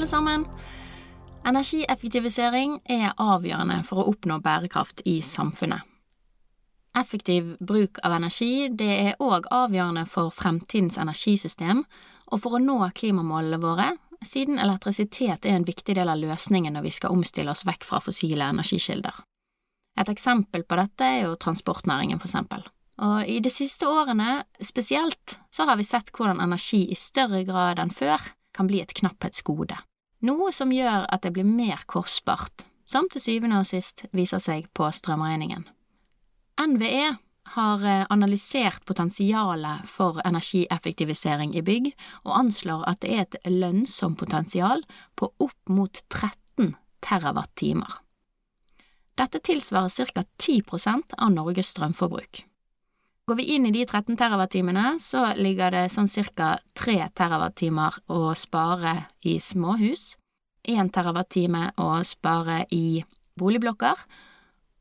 Alle sammen. Energieffektivisering er avgjørende for å oppnå bærekraft i samfunnet. Effektiv bruk av energi det er òg avgjørende for fremtidens energisystem og for å nå klimamålene våre, siden elektrisitet er en viktig del av løsningen når vi skal omstille oss vekk fra fossile energikilder. Et eksempel på dette er jo transportnæringen, for eksempel. Og i de siste årene spesielt så har vi sett hvordan energi i større grad enn før kan bli et knapphetsgode, noe som gjør at det blir mer kostbart, som til syvende og sist viser seg på strømregningen. NVE har eh, analysert potensialet for energieffektivisering i bygg, og anslår at det er et lønnsomt potensial på opp mot 13 terawatt-timer. Dette tilsvarer ca. 10% av Norges strømforbruk. Går vi inn i de 13 terawattimene, så ligger det sånn ca. 3 terawattimer å spare i småhus, 1 terawattime å spare i boligblokker,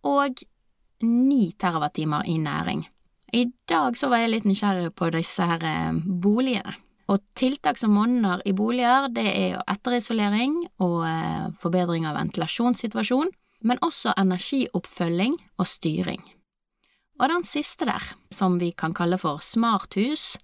og 9 terawattimer i næring. I dag så var jeg litt nysgjerrig på disse her eh, boligene. Og tiltak som monner i boliger, det er jo etterisolering og eh, forbedring av ventilasjonssituasjon, men også energioppfølging og styring. Og den siste der, som vi kan kalle for smarthus,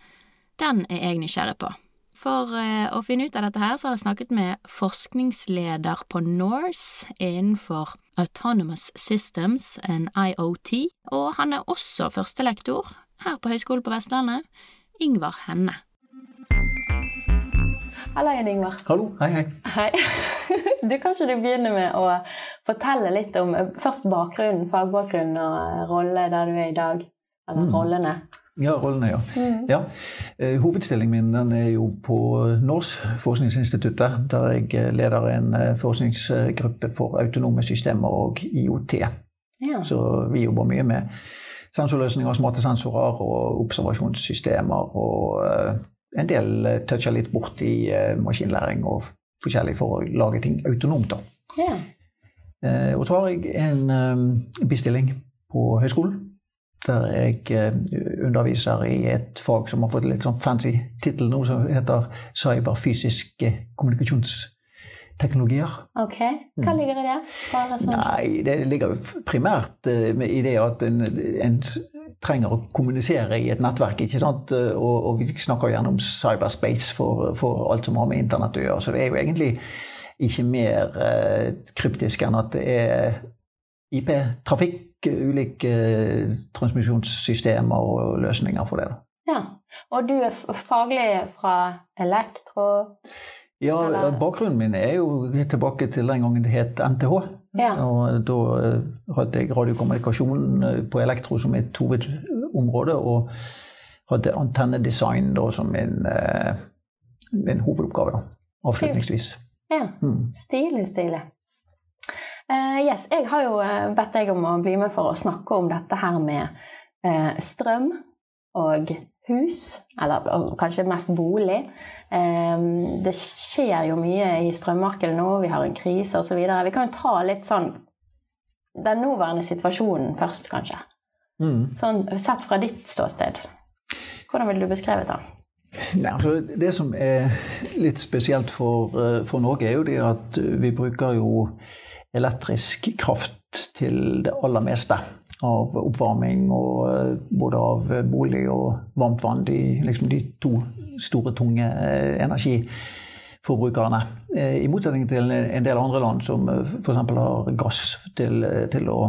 den er jeg nysgjerrig på. For eh, å finne ut av dette her, så har jeg snakket med forskningsleder på Norse innenfor Autonomous Systems and IOT, og han er også førstelektor her på Høgskolen på Vestlandet, Ingvar Henne. Hallo Jan Ingvar. Hallo, hei, hei. Hei. Du, Kan ikke du begynne med å fortelle litt om først bakgrunnen, fagbakgrunnen og rolle der du er i dag? Eller mm. rollene? Ja, rollene, ja. Mm. ja. Eh, hovedstillingen min er jo på NORS, forskningsinstituttet, der jeg eh, leder en eh, forskningsgruppe for autonome systemer og IOT. Ja. Så vi jobber mye med sensorløsninger, smarte sensorer og observasjonssystemer. Og en del toucher litt bort i maskinlæring og forskjellig for å lage ting autonomt. da. Ja. Og så har jeg en bestilling på høyskolen der jeg eh, underviser i et fag som har fått litt sånn fancy tittel nå, som heter cyberfysiske kommunikasjonsteknologier. Ok. Hva mm. ligger i det? Nei, Det ligger primært uh, i det at en, en, trenger å kommunisere i et nettverk. ikke sant? Og, og vi snakker gjerne om cyberspace for, for, alt som har med internett å gjøre. Så det er jo egentlig ikke mer uh, kryptisk enn at det er IP-trafikk ulike eh, transmisjonssystemer og løsninger for det. Ja, Og du er faglig fra elektro? Ja, eller? bakgrunnen min er jo tilbake til den gangen det het NTH. Ja. Og da eh, hadde jeg radiokommunikasjon eh, på elektro som et hovedområde, og hadde antennedesign da som min, min hovedoppgave, da, avslutningsvis. Ja. Mm. Stilig, stilig. Uh, yes, jeg har jo eh, bedt deg om å bli med for å snakke om dette her med uh, strøm og hus, eller kanskje mest bolig. Um, det skjer jo mye i strømmarkedet nå, vi har en krise osv. Vi kan jo ta litt sånn den nåværende situasjonen først, kanskje. Mm. Sånn sett fra ditt ståsted. Hvordan vil du beskrevet den? Nei, altså, det som er litt spesielt for, for Norge, er jo det at vi bruker jo elektrisk kraft til det aller meste av oppvarming, og eh, både av bolig og varmt vann. De, liksom de to store, tunge eh, energiforbrukerne. Eh, I motsetning til en del andre land som f.eks. har gass til, til å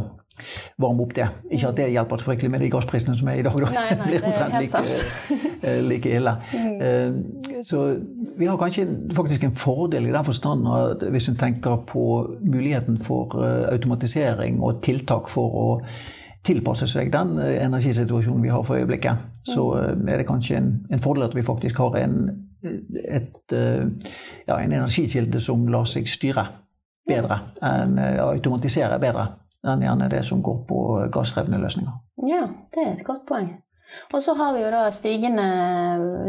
varme opp det. Ikke at det hjelper så fryktelig med de gassprisene som er i dag. Da. Nei, nei, det blir omtrent like, like, ille. Mm. Så vi har kanskje faktisk en fordel i den forstand at hvis en tenker på muligheten for automatisering og tiltak for å tilpasse seg den eh, energisituasjonen vi har for øyeblikket, så eh, er det kanskje en, en fordel at vi faktisk har en et, ja, en energikilde som lar seg styre bedre, enn automatisere bedre enn gjerne det som går på gassdrevne løsninger. Ja, det er et godt poeng. Og så har vi jo da stigende,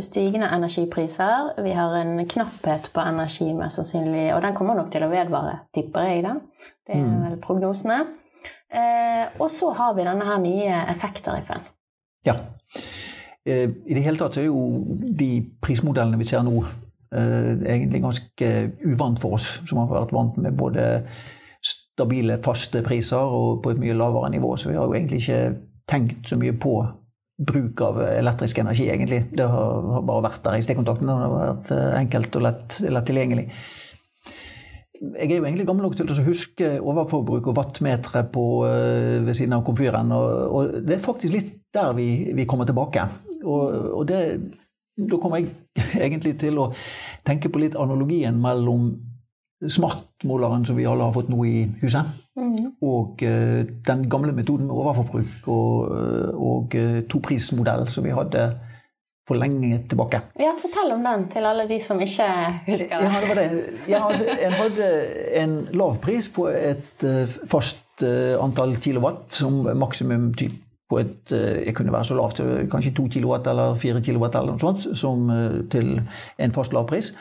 stigende, energipriser. Vi har en knapphet på energi, mest sannsynlig, og den kommer nok til å vedvare, tipper jeg. da. Det er mm. vel prognosene. Eh, og så har vi denne her nye effekttariffen. Ja. Eh, I det hele tatt så er jo de prismodellene vi ser nå, eh, egentlig ganske uvant for oss, som har vært vant med både stabile, faste priser og på et mye lavere nivå. Så vi har jo egentlig ikke tenkt så mye på bruk av elektrisk energi, egentlig. Det har, bare vært der i stikkontakten. Det har vært enkelt og lett, lett, tilgjengelig. Jeg er jo egentlig gammel nok til å huske overforbruk og wattmetere på, eh, ved siden av komfyren. Og, og, det er faktisk litt der vi, vi kommer tilbake. Og, og det, da kommer jeg egentlig til å tenke på litt analogien mellom smartmåleren som vi alle har fått nå i huset. Mm. Og uh, den gamle metoden med overforbruk og, uh, og toprismodell som vi hadde for lenge tilbake. Ja, Fortell om den til alle de som ikke husker det. Ja, det var det. Ja, altså, en hadde en lav pris på et fast antall kilowatt, som maksimum på et Jeg kunne være så lavt, kanskje to kilowatt eller fire kilowatt eller noe sånt, som til en fast lav pris.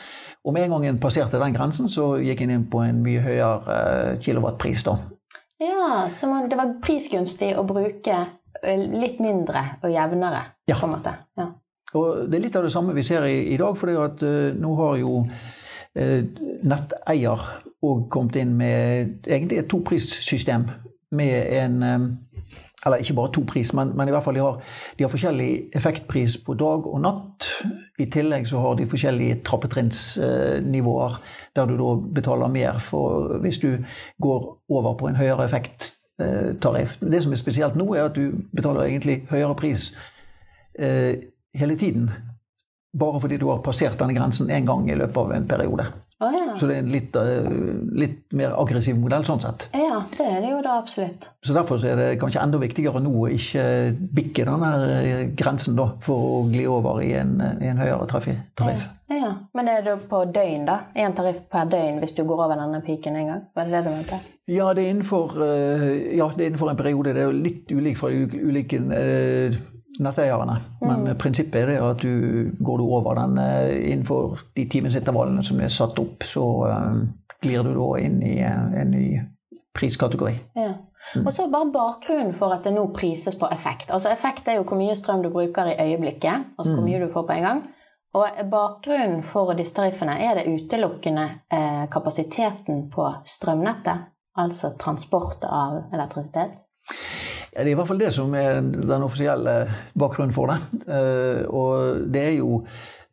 Og med en gang en passerte den grensen, så gikk en inn på en mye høyere eh, kilowattpris. da. Ja, så det var prisgunstig å bruke eh, litt mindre og jevnere, ja. på en måte. Ja. Og det er litt av det samme vi ser i, i dag, for at, uh, nå har jo uh, netteier òg kommet inn med egentlig et toprissystem med en um, eller ikke bare to pris, men, men, i hvert fall de har, de har, forskjellig effektpris på dag og natt. I tillegg så har de forskjellige trappetrinnsnivåer, der du da betaler mer for hvis du går over på en høyere effekttariff. Det som er spesielt nå, er at du betaler egentlig høyere pris eh, hele tiden. Bare fordi du har passert denne grensen én gang i løpet av en periode. Oh, ja. Så det er en litt, uh, litt, mer aggressiv modell sånn sett. Ja, det er det jo da absolutt. Så derfor så er det kanskje enda viktigere nå å ikke bikke denne eh, grensen da, for å gli over i en, i en høyere tariff. Ja. ja. Men er det på døgn, da? Én tariff per døgn hvis du går over denne piken en gang? Var det det du mente? Ja, det er innenfor, uh, ja, det er innenfor en periode. Det er jo litt ulik fra ulike netteierne. Men mm. prinsippet er det at du går du over den eh, innenfor de timesintervallene som er satt opp, så uh, glir du da inn i en ny priskategori. Ja. Mm. Og så bare bakgrunnen for at det nå prises på effekt. Altså Effekt er jo hvor mye strøm du bruker i øyeblikket, altså hvor mm. mye du får på en gang. Og bakgrunnen for disse tariffene er det utelukkende eh, kapasiteten på strømnettet, altså transport av elektrisitet. Det er i hvert fall det som er den offisielle bakgrunnen for det. Eh, og det er jo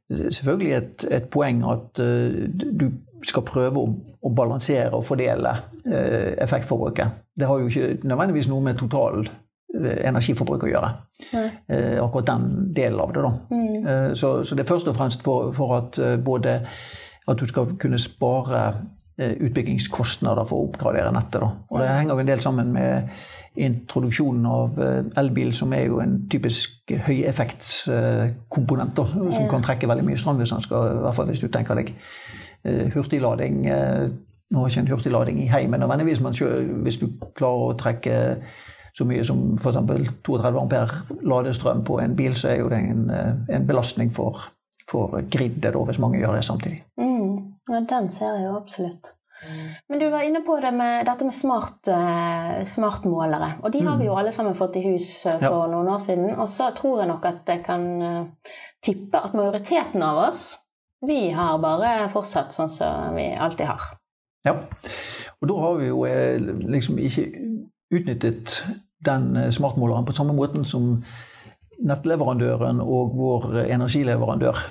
selvfølgelig et, et poeng at eh, du skal prøve å, å balansere og fordele eh, effektforbruket. Det har jo ikke nødvendigvis noe med total energiforbruk å gjøre. Akkurat den delen av det, da. Mm. Så, så, det er først og fremst for, for at både at du skal kunne spare utbyggingskostnader for å oppgradere nettet. Da. Og det henger jo en del sammen med introduksjonen av eh, elbil, som er jo en typisk høyeffektskomponent, som kan trekke veldig mye strøm hvis, skal, i hvert fall hvis du tenker deg eh, hurtiglading. Eh, nå har ikke en hurtiglading i heimen nødvendigvis, men hvis du klarer å trekke så mye som f.eks. 32 ampere ladestrøm på en bil, så er jo det en, en belastning for, for gridet hvis mange gjør det samtidig. Mm. Ja, den ser jeg jo absolutt. Men du var inne på det med, dette med smart, uh, smartmålere. Og de har vi jo mm. alle sammen fått i hus uh, for ja. noen år siden. Og så tror jeg nok at jeg kan uh, tippe at majoriteten av oss, vi har bare fortsatt sånn som vi alltid har. Ja. Og da har vi jo liksom ikke utnyttet den smartmåleren på samme måten som nettleverandøren og vår energileverandør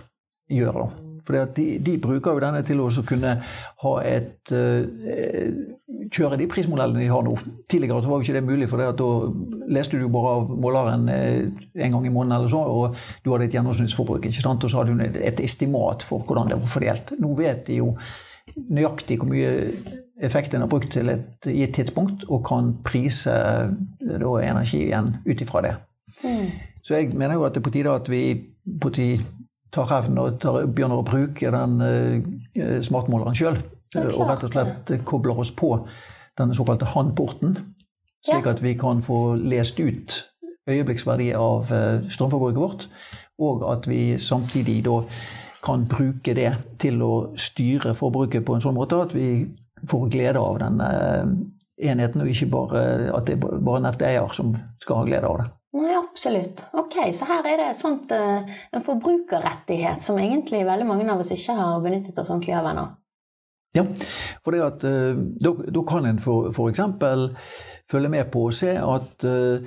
gjør. da. For de, de, bruker jo denne til å kunne ha et uh, Kjøre de prismodellene de har nå. Tidligere så var jo ikke det mulig, for da leste du bare av måleren uh, en gang i måneden eller så, og du hadde et gjennomsnittsforbruk. ikke sant? Og så hadde du et estimat for hvordan det var fordelt. Nå vet de jo nøyaktig hvor mye effekt en har brukt til et gitt tidspunkt, og kan prise da, energi igjen ut ifra det. Mm. Så jeg mener jo at det er på tide at vi på tide tar hevn og tar, begynner å bruke den uh, smartmåleren sjøl. og rett og slett kobler oss på denne såkalte handporten. Slik at vi kan få lest ut øyeblikksverdi av strømforbruket vårt. Og at vi samtidig da kan bruke det til å styre forbruket på en sånn måte at vi får glede av denne enheten, og ikke bare at det er bare netteier som skal ha glede av det. Nei, absolutt. Ok, Så her er det sånt, eh, en forbrukerrettighet som egentlig veldig mange av oss ikke har benyttet oss ordentlig av ennå. Ja, for at, eh, da, kan en f.eks. følge med på å se at uh,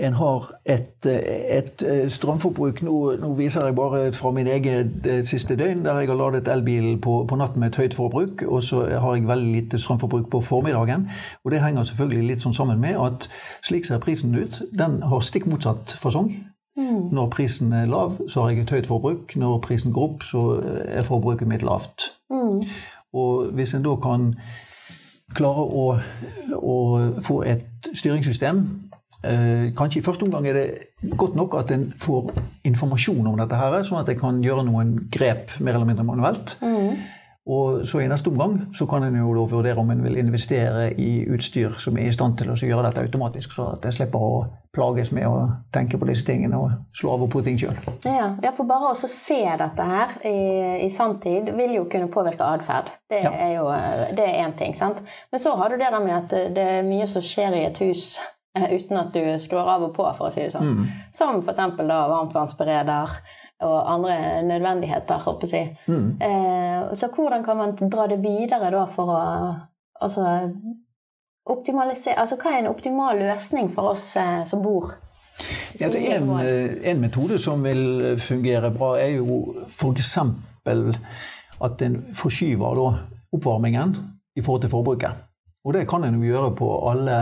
en har et, et strømforbruk nå, nå, viser jeg bare fra min egen siste døgn, der jeg har ladet elbilen på, på, natten med et høyt forbruk, og så har jeg veldig lite strømforbruk på formiddagen. Og det henger selvfølgelig litt sånn sammen med at slik ser prisen ut. Den har stikk motsatt fasong. Mm. Når prisen er lav, så har jeg et høyt forbruk. Når prisen går opp, så er forbruket mitt lavt. Mm. Og hvis en da kan klare å, å få et styringssystem Eh, kanskje i første omgang er det godt nok at en får informasjon om dette, her, sånn at en kan gjøre noen grep mer eller mindre manuelt. Mm. Og så I neste omgang så kan en jo da vurdere om en vil investere i utstyr som er i stand til å gjøre dette automatisk, så at en slipper å plages med å tenke på disse tingene og slå av og på ting sjøl. Ja, ja, for bare å se dette her i, i sanntid vil jo kunne påvirke atferd. Det ja. er jo det er én ting. sant? Men så har du det der med at det er mye som skjer i et hus Eh, uten at du skrur av og på, for å si det sånn. Mm. Som f.eks. varmtvannsbereder og andre nødvendigheter, håper jeg. Mm. Eh, så hvordan kan man dra det videre da for å altså, optimalisere Altså hva er en optimal løsning for oss eh, som bor? Ja, en, eh, en, metode som vil fungere bra, er jo f.eks. at en forskyver da, oppvarmingen i forhold til forbruket. Og det kan en jo gjøre på alle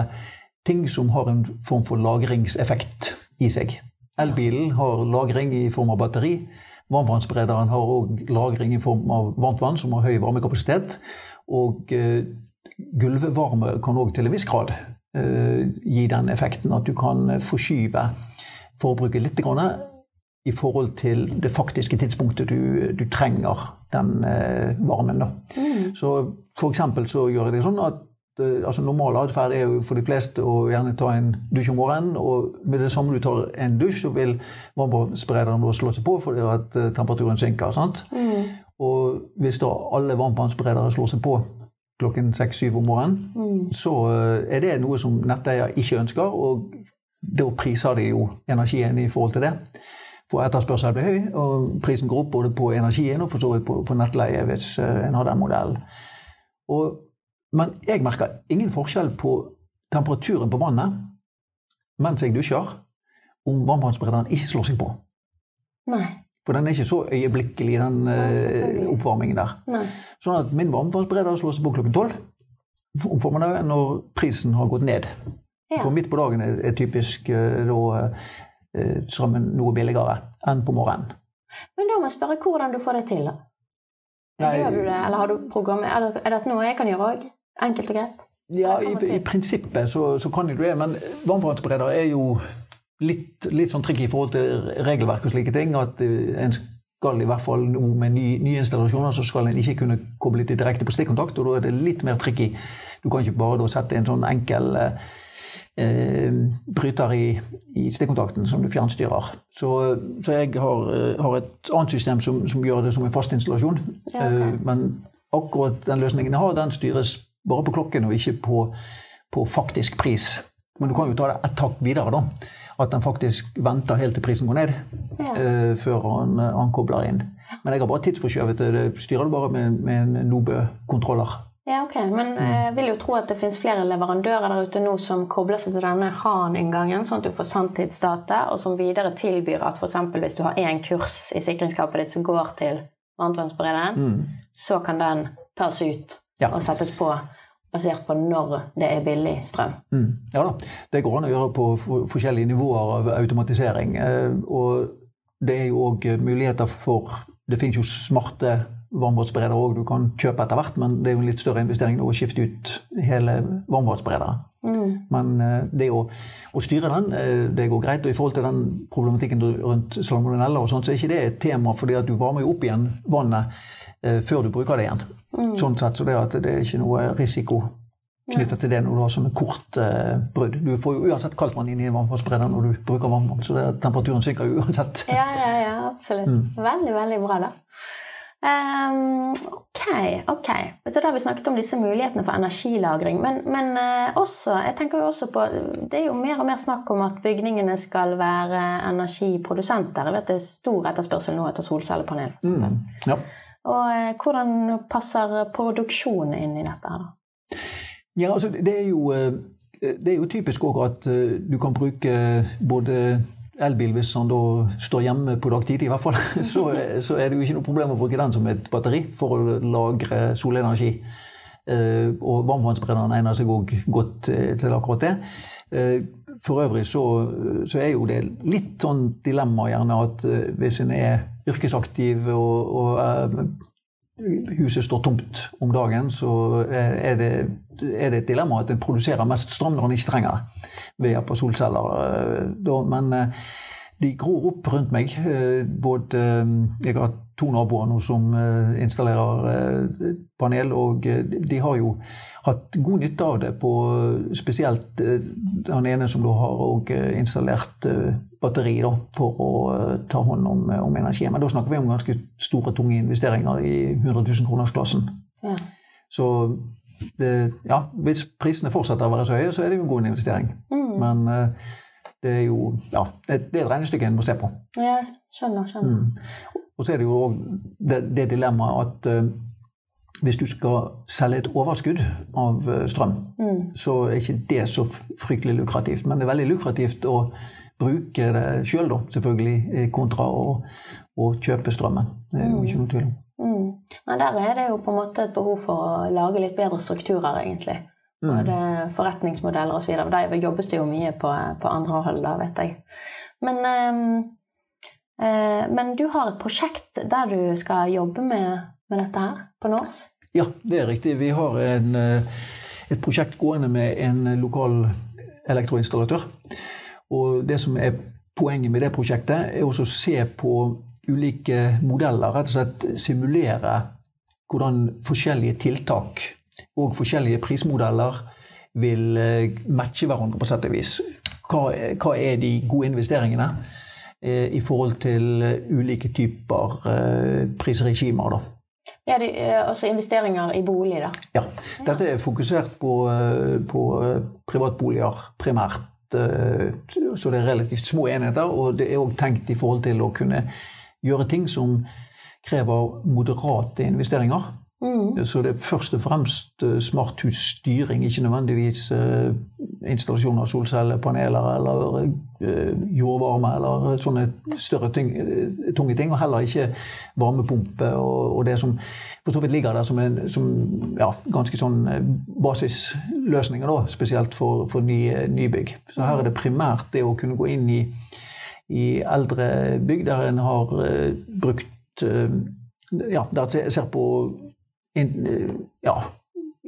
ting som har en form for lagringseffekt i seg. Elbilen har lagring i form av batteri. Varmtvannsberederen har òg lagring i form av varmt vann, som har høy varmekapasitet. Og uh, gulvvarme kan òg til en viss grad uh, gi den effekten at du kan forskyve forbruket litt grann, i forhold til det faktiske tidspunktet du, du trenger den eh, varmen. Mm. Så for så gjør jeg det sånn at Eh, altså Normal atferd er jo for de fleste å gjerne ta en dusj om morgenen. Og med det samme du tar en dusj, så vil varmtvannsberederen slå seg på fordi at eh, temperaturen synker. sant? Mm. Og hvis da alle varmtvannsberedere slår seg på klokken seks-syv om morgenen, mm. så eh, er det noe som netteier ikke ønsker. Og da priser de jo energien i forhold til det. For etterspørselen blir høy, og prisen går opp både på energien og for så vidt på, på nettleie hvis en har den modellen. Og men jeg merker ingen forskjell på temperaturen på vannet mens jeg dusjer, om varmtvannsberederen ikke slår seg på. Nei. For den er ikke så øyeblikkelig, den Nei, eh, oppvarmingen der. Nei. Sånn at min varmtvannsbereder slår seg på klokken tolv om formiddagen når prisen har gått ned. Ja. For midt på dagen er, typisk uh, da uh, strømmen noe billigere enn på morgenen. Men da må jeg spørre hvordan du får det til. da? Gjør du det, eller har du program, eller er dette noe jeg kan gjøre òg? Enkelt og greit? Ja, i, i prinsippet så, så, kan du det. Men varmtvannsbereder er jo litt, litt sånn tricky i forhold til regelverk og slike ting. At eh, en skal i hvert fall nå med nye ny installasjoner så skal en ikke kunne koble det direkte på stikkontakt. Og da er det litt mer tricky. Du kan ikke bare sette en sånn enkel eh, bryter i, i stikkontakten som du fjernstyrer. Så, så jeg har, eh, har, et annet system som, som, gjør det som en fast installasjon. Ja, okay. eh, men akkurat den løsningen jeg har, den styres bare på klokken og ikke på, på faktisk pris. Men du kan jo ta det ett hakk videre, da. At den faktisk venter helt til prisen går ned ja. uh, før han, han, kobler inn. Men jeg har bare tidsforskjøvet det. Styrer du bare med, med en Nobe-kontroller. Ja, ok. Men mm. jeg vil jo tro at det finnes flere leverandører der ute nå som kobler seg til denne HAN-inngangen, sånn at du får sanntidsdata, og som videre tilbyr at f.eks. hvis du har én kurs i sikringsskapet ditt som går til varmtvannsberederen, mm. så kan den tas ut ja. og settes på basert på når det er billig strøm. Mm. Ja da. Det går an å gjøre på forskjellige nivåer av automatisering. Eh, og det er jo òg muligheter for Det finnes jo smarte varmvannsberedere òg du kan kjøpe etter hvert, men det er jo en litt større investering å skifte ut hele varmvannsberederen. Mm. Men eh, det å, å, styre den, eh, det går greit. Og i forhold til den problematikken rundt salmonella, og sånt, så er ikke det et tema fordi at du varmer jo opp igjen vannet eh, før du bruker det igjen. Mm. Sånn sett, så det, at det er ikke noe risiko knytta til det når du har sånne kort uh, brudd. Du får jo uansett kaldt vann inn i varmtvannsberederen når du bruker vannvann så det, temperaturen synker jo uansett. Ja, ja, ja, absolutt. Mm. Veldig, veldig bra, da. Um, ok, ok. Så da har vi snakket om disse mulighetene for energilagring. Men, men uh, også, jeg tenker jo også på Det er jo mer og mer snakk om at bygningene skal være energiprodusenter. Jeg vet det er stor etterspørsel nå etter solcellepanel. Mm, ja. Og uh, hvordan passer produksjonen inn i dette? her? Ja, altså det er jo, uh, det er jo typisk òg at du kan bruke både elbil, hvis han da står hjemme på dagtid, i hvert fall, så, så, er det jo ikke noe problem å bruke den som et batteri for å lagre solenergi. Eh, og varmtvannsbrenneren egner seg òg godt eh, til akkurat det. Eh, for øvrig så, så, er jo det litt sånn dilemma gjerne at hvis en er yrkesaktiv og, og huset står tomt om dagen, så er det, er det et dilemma at en produserer mest strøm når en ikke trenger det, ved hjelp av solceller. Eh, men eh, de gror opp rundt meg. Eh, både Jeg har to naboer nå som installerer panel, og de har jo hatt god nytte av det på spesielt han ene som da har installert batteri da, for å ta hånd om, om energi. Men da snakker vi om ganske store, tunge investeringer i 100 000-kronersklassen. Ja. Så det, ja, hvis prisene fortsetter å være så høye, så er det jo en god investering. Mm. Men det er jo ja, det, er et regnestykke en må se på. Ja, skjønner, skjønner. Mm. Og så er det jo òg det, det dilemmaet at uh, hvis du skal selge et overskudd av strøm, mm. så er ikke det så fryktelig lukrativt. Men det er veldig lukrativt å bruke det sjøl, selvfølgelig, kontra å, å, kjøpe strømmen. Det er jo ikke noe tvil om. Mm. Men der er det jo på en måte et behov for å lage litt bedre strukturer, egentlig. Mm. Både forretningsmodeller osv. Der jobbes det jo mye på, på andre hold, da, vet jeg. Men, øh, men, du har et prosjekt der du skal jobbe med, med dette her på Nås? Ja, det er riktig. Vi har en, eh, et prosjekt gående med en lokal elektroinstallatør. Og det som er poenget med det prosjektet, er også å se på ulike modeller. Rett og slett simulere hvordan forskjellige tiltak og forskjellige prismodeller vil eh, matche hverandre på sett og vis. Hva, hva er de gode investeringene eh, i forhold til eh, ulike typer eh, prisregimer? da? Ja, det, er Også investeringer i bolig, da? Ja. Dette er fokusert på, på privatboliger primært. Så det er relativt små enheter, og det er òg tenkt i forhold til å kunne gjøre ting som krever moderate investeringer. Mm. Så det er først og fremst eh, smarthusstyring, ikke nødvendigvis uh, installasjon av solcellepaneler eller uh, jordvarme eller sånne større ting, tunge ting. Og heller ikke varmepumpe og, det som for så vidt ligger der som, en, som ja, ganske sånn basisløsninger, da, spesielt for, for nye nybygg. Så her er det primært det å kunne gå inn i, i eldre bygg der en har brukt ja, der ser på in, ja,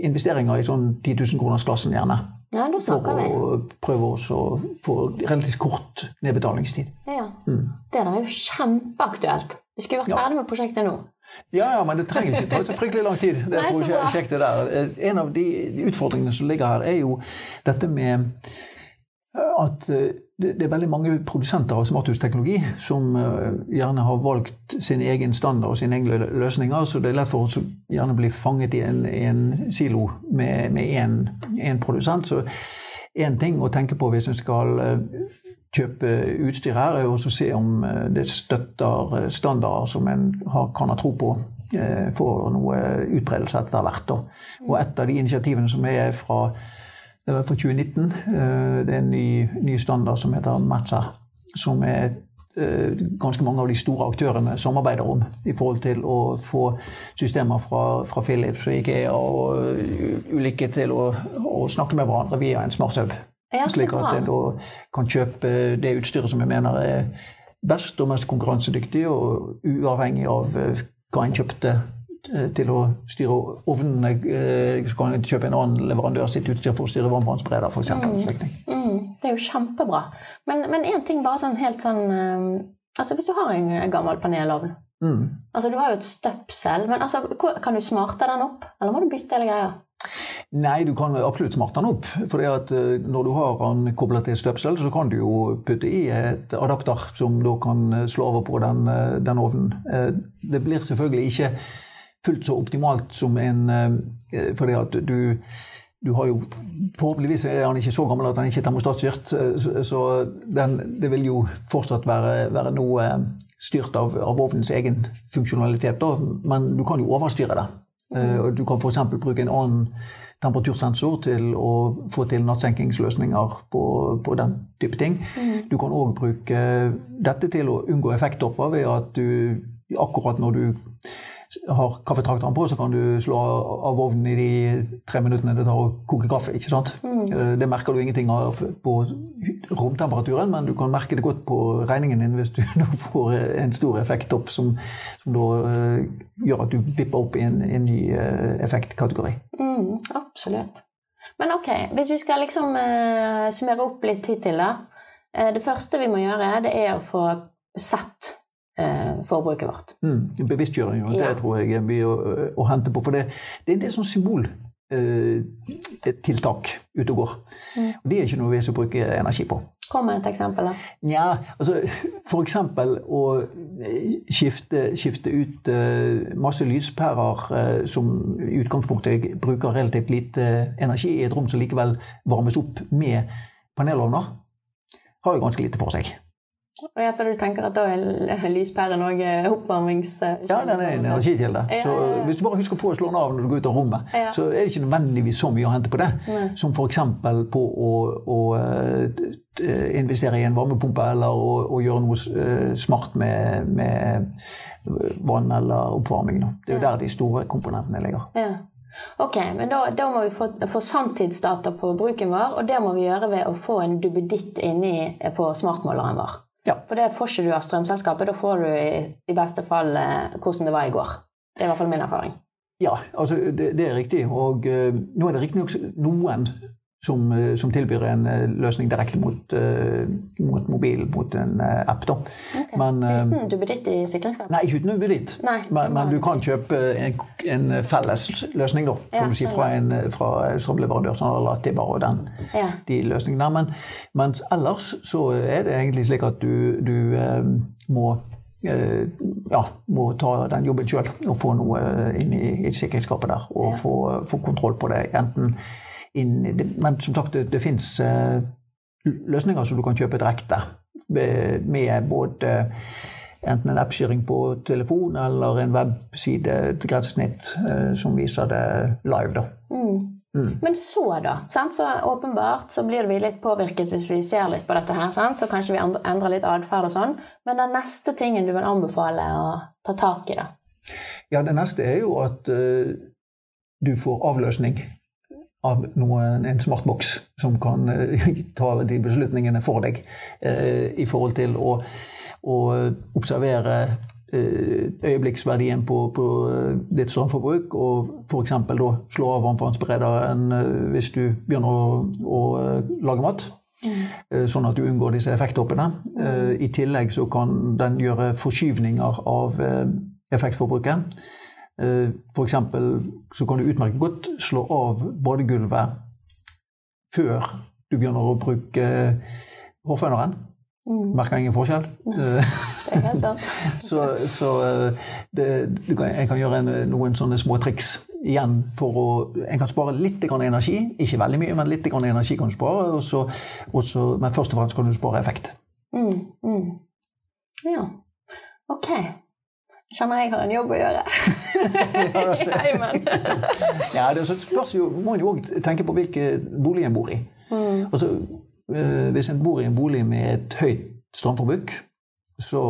investeringer i sånn 10 000 kroners-klassen, gjerne. Ja, da for å prøve å få relativt kort nedbetalingstid. Ja. Mm. Det der er jo kjempeaktuelt. Vi skulle vært ja. ferdig med prosjektet nå. Ja, ja, men det trenger ikke ta så fryktelig lang tid. det Nei, prosjektet der. En av de utfordringene som ligger her, er jo dette med at eh, det er veldig mange produsenter av smarthusteknologi som eh, gjerne har valgt sin egen standard og sine egne løsninger, så det er lett for oss å gjerne bli fanget i en, en silo med én produsent. Så én ting å tenke på hvis en skal eh, kjøpe utstyr her, er å se om det støtter standarder som en kan ha tro på får noe utbredelse etter hvert. Og et av de initiativene som er fra det var fra 2019. Eh, det er en ny, ny standard som heter Matza, som er eh, ganske mange av de store aktørene samarbeider om i forhold til å få systemer fra, fra Philips og IKEA og eh, ulike til å, å snakke med hverandre via en smarthub. Ja, slik at en da kan kjøpe det utstyret som jeg mener er best og mest konkurransedyktig, og uavhengig av hva en kjøpte til å styre ovnene. eh, Så kan du kjøpe en annen leverandør sitt utstyr for å styre varmtvannsbereder, f.eks. Mm, det er jo kjempebra. Men én ting bare sånn helt sånn eh, Altså hvis du har en gammel panelovn Mm. Altså Du har jo et støpsel, men altså, kan du smarte den opp? Eller må du bytte hele greia? Nei, du kan absolutt smarte den opp. For når du har den koblet til støpsel, så kan du jo putte i et adapter som da kan eh, slå over på den, eh, den ovnen. Eh, Det blir selvfølgelig ikke fullt så optimalt som en eh, Fordi at du du har jo, Forhåpentligvis er han ikke så gammel at han ikke er termostatstyrt, eh, så- den, det vil jo fortsatt være, være noe eh, styrt av, av ovnens egen funksjonalitet. Da. Men du kan jo overstyre det. Du kan f.eks. bruke en annen temperatursensor til å få til nattsenkingsløsninger på, på den type ting. Du kan òg bruke dette til å unngå effekttopper ved at du akkurat når du har kaffetrakteren på, så kan du slå av ovnen i de tre minuttene det tar å koke kaffe. ikke sant? Mm. Det merker du ingenting av på romtemperaturen, men du kan merke det godt på regningen din hvis du får en stor effekttopp som, som da eh, gjør at du vipper opp i en, en ny eh, effektkategori. Mm, absolutt. Men ok, hvis vi skal liksom uh, summere opp litt hittil, da. Eh, det første vi må gjøre, det er å få sett eh, forbruket vårt. Mm, bevisstgjøring, og Ja. det tror jeg er mye å, å hente på. For det, det er en del sånn symboltiltak ute og går. Og det er ikke noe vi skal bruke energi på. Kom med et eksempel, da. Nja, altså f.eks. å eh, skifte, skifte ut uh, masse lyspærer uh, som i utgangspunktet bruker relativt lite energi i et rom som likevel varmes opp med panelovner, har jo ganske lite for seg. Og jeg for du tenker at da er lyspæren òg oppvarmings... Ja, den er en energikilde. Ja, Så ja, ja. hvis du bare husker på å slå den av når du går ut av rommet, Ja. så er det ikke nødvendigvis så mye å hente på det. Nei. Som f.eks. på å, å eh, investere i en varmepumpe eller å, å gjøre noe eh, smart med, med vann eller oppvarming. Det er jo der de store komponentene ligger. Ja. Ok, men da, da må vi få, få sanntidsdata på bruken vår, og det må vi gjøre ved å få en duppeditt inni på smartmåleren vår. Ja. For det får ikke du av strømselskapet. Da får du i, i beste fall eh, hvordan det var i går. Det er i hvert fall min erfaring. Ja, altså det, det er riktig. Og eh, nå er det riktignok noen som, eh, som tilbyr en eh, løsning direkte mot, eh, mot mobil, mot en app. da. Okay. Men, Uten duppeditt i sikringsskapet? Nei, ikke uten duppeditt. Men, men du kan kjøpe en, en felles løsning, da, Ja, du si, fra en fra strømleverandør, sånn eller Tibber bare den, Ja. de løsningene. Men mens ellers så er det egentlig slik at du, du må ja, må ta den jobben sjøl og få noe inn i, i sikringsskapet der. Og få, få kontroll på det. enten inn, i det- Men som sagt, det, det fins eh, løsninger som du kan kjøpe direkte med, både enten en appstyring på telefon eller en webside til grensesnitt eh, som viser det live. da. Men så, da? Sant? Så åpenbart så blir vi litt påvirket hvis vi ser litt på dette her. Sant? Så kanskje vi endrer litt atferd og sånn. Men den neste tingen du vil anbefale å ta tak i, da? Ja, det neste er jo at uh, du får avløsning av noen, en smartboks som kan eh, ta de beslutningene for deg eh, i forhold til å, å observere eh, øyeblikksverdien på, på ditt strømforbruk, og f.eks. da slå av varmtvannsberederen eh, hvis du begynner å, å lage mat. Mm. Sånn at du unngår disse effekttoppene. Mm. I tillegg så kan den gjøre forskyvninger av effektforbruket. Eh, eksempel så kan du utmerket godt slå av badegulvet før du begynner å bruke hårføneren. Merker ingen forskjell. Eh, Det er helt sant. Så, så eh, det, jeg kan gjøre en, noen sånne små triks igjen for å En kan spare litt grann energi. Ikke veldig mye, men litt grann energi kan du spare. Og så, og så, men først og fremst kan du spare effekt. Mm, mm. Ja. Ok. Kjenner jeg har en jobb å gjøre. I heimen. Ja, det er så spørs jo, må jo òg tenke på hvilken bolig en bor i. Altså, eh, hvis en bor i en bolig med et høyt strømforbruk, så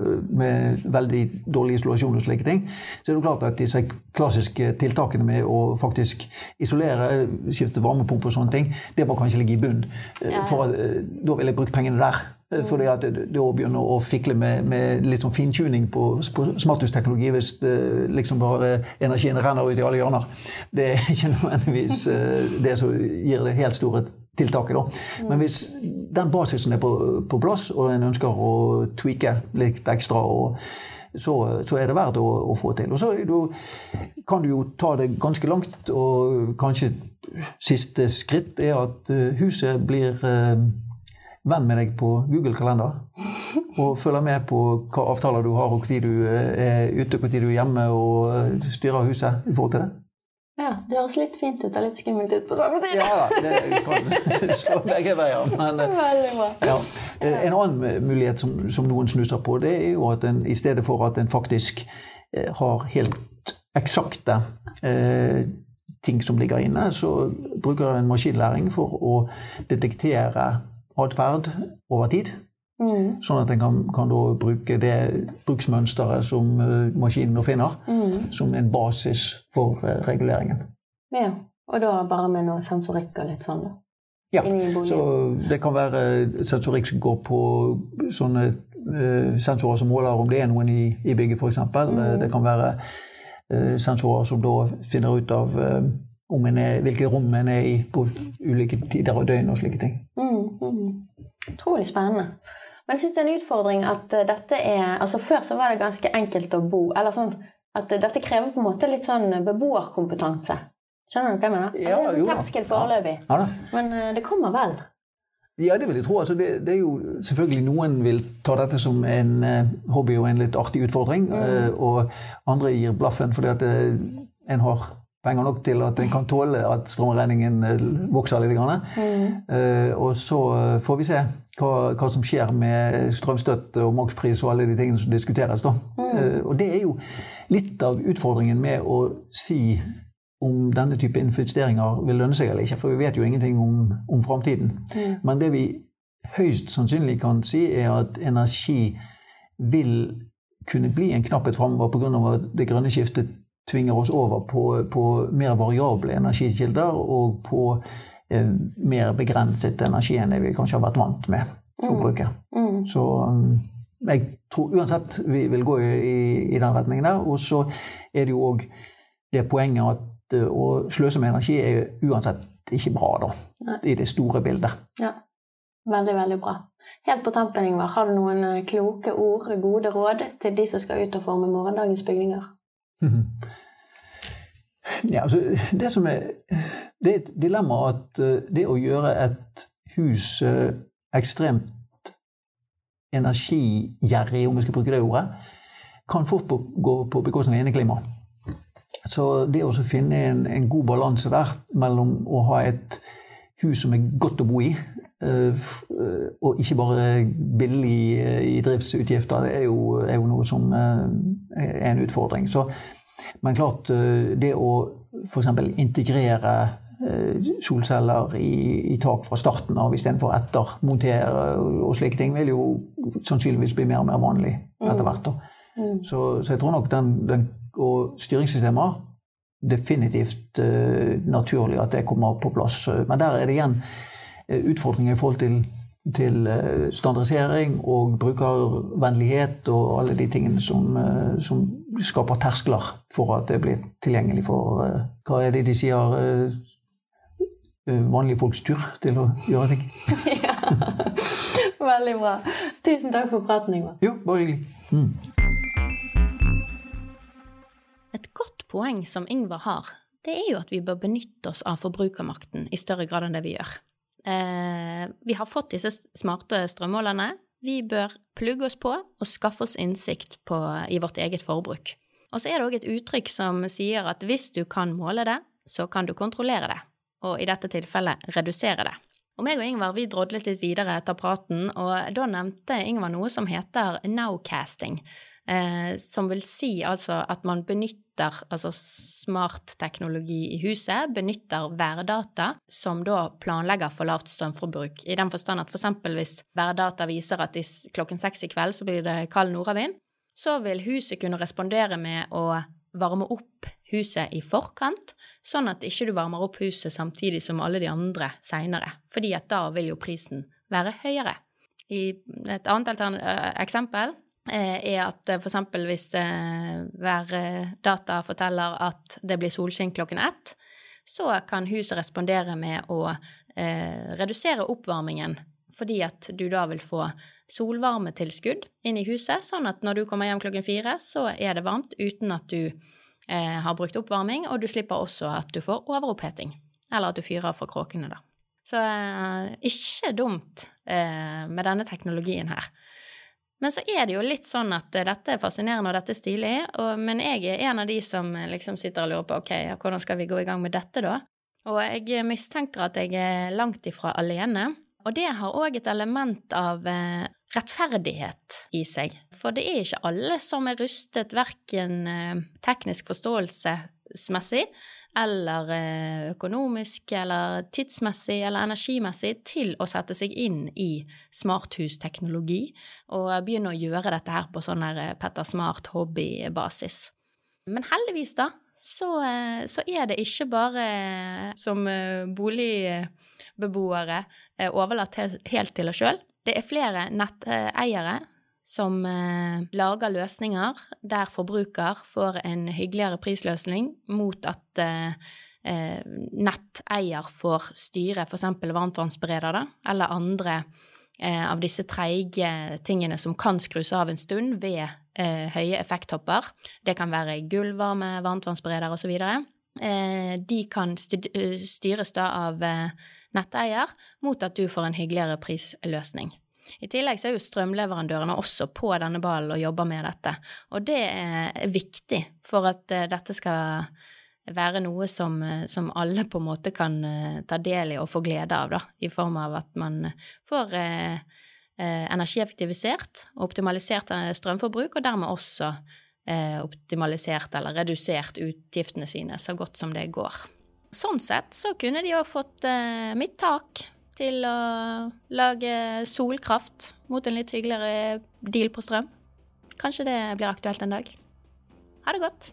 eh, med veldig dårlig isolasjon og slike ting, så er det klart at disse klassiske tiltakene med å faktisk isolere, skifte varmepumpe og sånne ting, det må kanskje ligge i bunn. Eh, Ja, ja. For eh, da vil jeg bruke pengene der. Eh, fordi at da begynner å fikle med, med litt sånn fintuning på, på smarthusteknologi hvis liksom bare energien renner ut i alle hjørner. Det er ikke nødvendigvis eh, det som gir det helt store tiltaket. da. Men hvis den basisen er på, på plass, og en ønsker å tweake litt ekstra, og, så, så, er det verdt å, å få til. Og så du, kan du jo ta det ganske langt, og kanskje siste skritt er at eh, huset blir venn med deg på Google Kalender. Og følger med på hva avtaler du har, og når du er ute, når du er hjemme og styrer huset i forhold til det. Ja, det høres litt fint ut og litt skummelt ut på samme tid. Ja, det kan slå begge veier. Men, bra. Ja. En annen mulighet som, som, noen snuser på, det er jo at en i stedet for at en faktisk eh, har helt eksakte eh, ting som ligger inne, så bruker en maskinlæring for å detektere atferd over tid. Mm. Sånn at en kan, kan bruke det bruksmønsteret som uh, maskinen nå finner, mm. som en basis for uh, reguleringen. Ja, og da bare med noe sensorikk og litt sånn, da? Ja, så det kan være sensorikk som går på sånne uh, sensorer som måler om det er noen i, i bygget, f.eks. Mm. det kan være sensorer som da finner ut av om en er, hvilket rom en er i på ulike tider og døgn og slike ting. Mm, mm. Utrolig spennende. Men jeg syns det er en utfordring at uh, dette er altså Før så var det ganske enkelt å bo. eller sånn, at uh, Dette krever på en måte litt sånn beboerkompetanse. Skjønner du hva jeg mener? Ja, det er en terskel foreløpig. Ja. Ja, Men uh, det kommer vel? Ja, det vil jeg tro. Altså, det, det, er jo selvfølgelig Noen vil ta dette som en hobby og en litt artig utfordring. Mm. og andre gir blaffen fordi at en har penger nok til at en kan tåle at strømregningen eh, vokser litt. Mm. Uh, og så eh, får vi se hva, hva, som skjer med strømstøtte og makspris og alle de tingene som diskuteres. Mm. Og det er jo litt av utfordringen med å si om denne type investeringer vil lønne seg eller ikke, for vi vet jo ingenting om, om framtiden. Mm. Men det vi høyst sannsynlig kan si, er at energi vil kunne bli en knapphet framover pga. at det grønne skiftet tvinger oss over på, på mer variable energikilder og på eh, mer begrenset energi enn det vi kanskje har vært vant med å mm. bruke. Mm. Så um, jeg tror uansett vi vil gå i, i den retningen der. Og så er det jo òg det poenget at uh, å sløse med energi er uansett ikke bra, da. Nei. I det store bildet. Ja. Veldig, veldig bra. Helt på tampen, Ingvar, har du noen eh, kloke ord, gode råd til de som skal ut og forme morgendagens bygninger? Ja, altså, det som er Det er et dilemma at eh, det å gjøre et hus eh, ekstremt energigjerrig, om vi skal bruke det ordet, kan fort gå på bekostning av inneklimaet. Så det å finne en, en god balanse der mellom å ha et hus som er godt å bo i, eh, og ikke bare billig i driftsutgifter, det er jo, er jo noe som er en utfordring. Så men klart, eh, det å f.eks. integrere eh, solceller i, i, tak fra starten av istedenfor etter, montere og slike ting, vil jo sannsynligvis bli mer og mer vanlig etter mm. hvert. Mm. Så, så, jeg tror nok den, den og styringssystemer definitivt uh, naturlig at det kommer på plass. Men der er det igjen utfordringer i forhold til til standardisering og brukervennlighet og alle de tingene som, som, skaper terskler for at det blir tilgjengelig for eh, Hva er det de sier? Vanlige folks tur til å gjøre ting. ja. Veldig bra. Tusen takk for praten, Ingvar. Jo, bare hyggelig. Mm. Et godt poeng som Ingvar har, det er jo at vi bør benytte oss av forbrukermakten i større grad enn det vi gjør. Eh, vi har fått disse smarte strømmålerne. Vi bør plugge oss på og skaffe oss innsikt på, i vårt eget forbruk. Og så er det òg et uttrykk som sier at hvis du kan måle det, så kan du kontrollere det, og i dette tilfellet redusere det. Og meg og Ingvar vi drodlet litt videre etter praten, og da nevnte Ingvar noe som heter nowcasting, eh, som vil si altså at man benytter altså smartteknologi i huset, benytter værdata som da planlegger for lavt strømforbruk, i den forstand at for eksempel hvis værdata viser at klokken seks i kveld så blir det kald nordavind, så vil huset kunne respondere med å varme opp huset i forkant, sånn at ikke du varmer opp huset samtidig som alle de andre seinere, fordi at da vil jo prisen være høyere. I et annet eksempel er at for eksempel hvis værdata forteller at det blir solskinn klokken ett, så kan huset respondere med å redusere oppvarmingen fordi at du da vil få solvarmetilskudd inn i huset, sånn at når du kommer hjem klokken fire, så er det varmt uten at du eh, har brukt oppvarming, og du slipper også at du får overoppheting, eller at du fyrer for kråkene, da. Så eh, ikke dumt eh, med denne teknologien her. Men så er det jo litt sånn at eh, dette er fascinerende og dette er stilig, og, men jeg er en av de som eh, liksom sitter og lurer på ok, hvordan skal vi gå i gang med dette, da? Og jeg mistenker at jeg er langt ifra alene. Og det har òg et element av eh, rettferdighet i seg. For det er ikke alle som er rustet verken eh, teknisk forståelsesmessig eller eh, økonomisk eller tidsmessig eller energimessig til å sette seg inn i smarthusteknologi og begynne å gjøre dette her på sånn der Petter Smart-hobbybasis. Men heldigvis, da, så, så, er det ikke bare som boligbeboere overlatt helt til oss sjøl. Det er flere netteiere som eh, lager løsninger der forbruker får en hyggeligere prisløsning mot at eh, eh, netteier får styre f.eks. varmtvannsbereder, eller andre av disse treige tingene som kan skrus av en stund ved høye effekthopper. Det kan være gulvvarme, varmtvannsbereder osv. De kan styres da av netteier mot at du får en hyggeligere prisløsning. I tillegg så er jo strømleverandørene også på denne ballen og jobber med dette. Og det er viktig for at eh, dette skal være noe som, eh, som alle på en måte kan eh, ta del i og få glede av, da, i form av at man får eh, energieffektivisert og optimalisert strømforbruk, og dermed også eh, optimalisert eller redusert utgiftene sine så godt som det går. Sånn sett så kunne de jo fått eh, mitt tak til å lage solkraft mot en litt hyggeligere deal på strøm. Kanskje det blir aktuelt en dag. Ha det godt.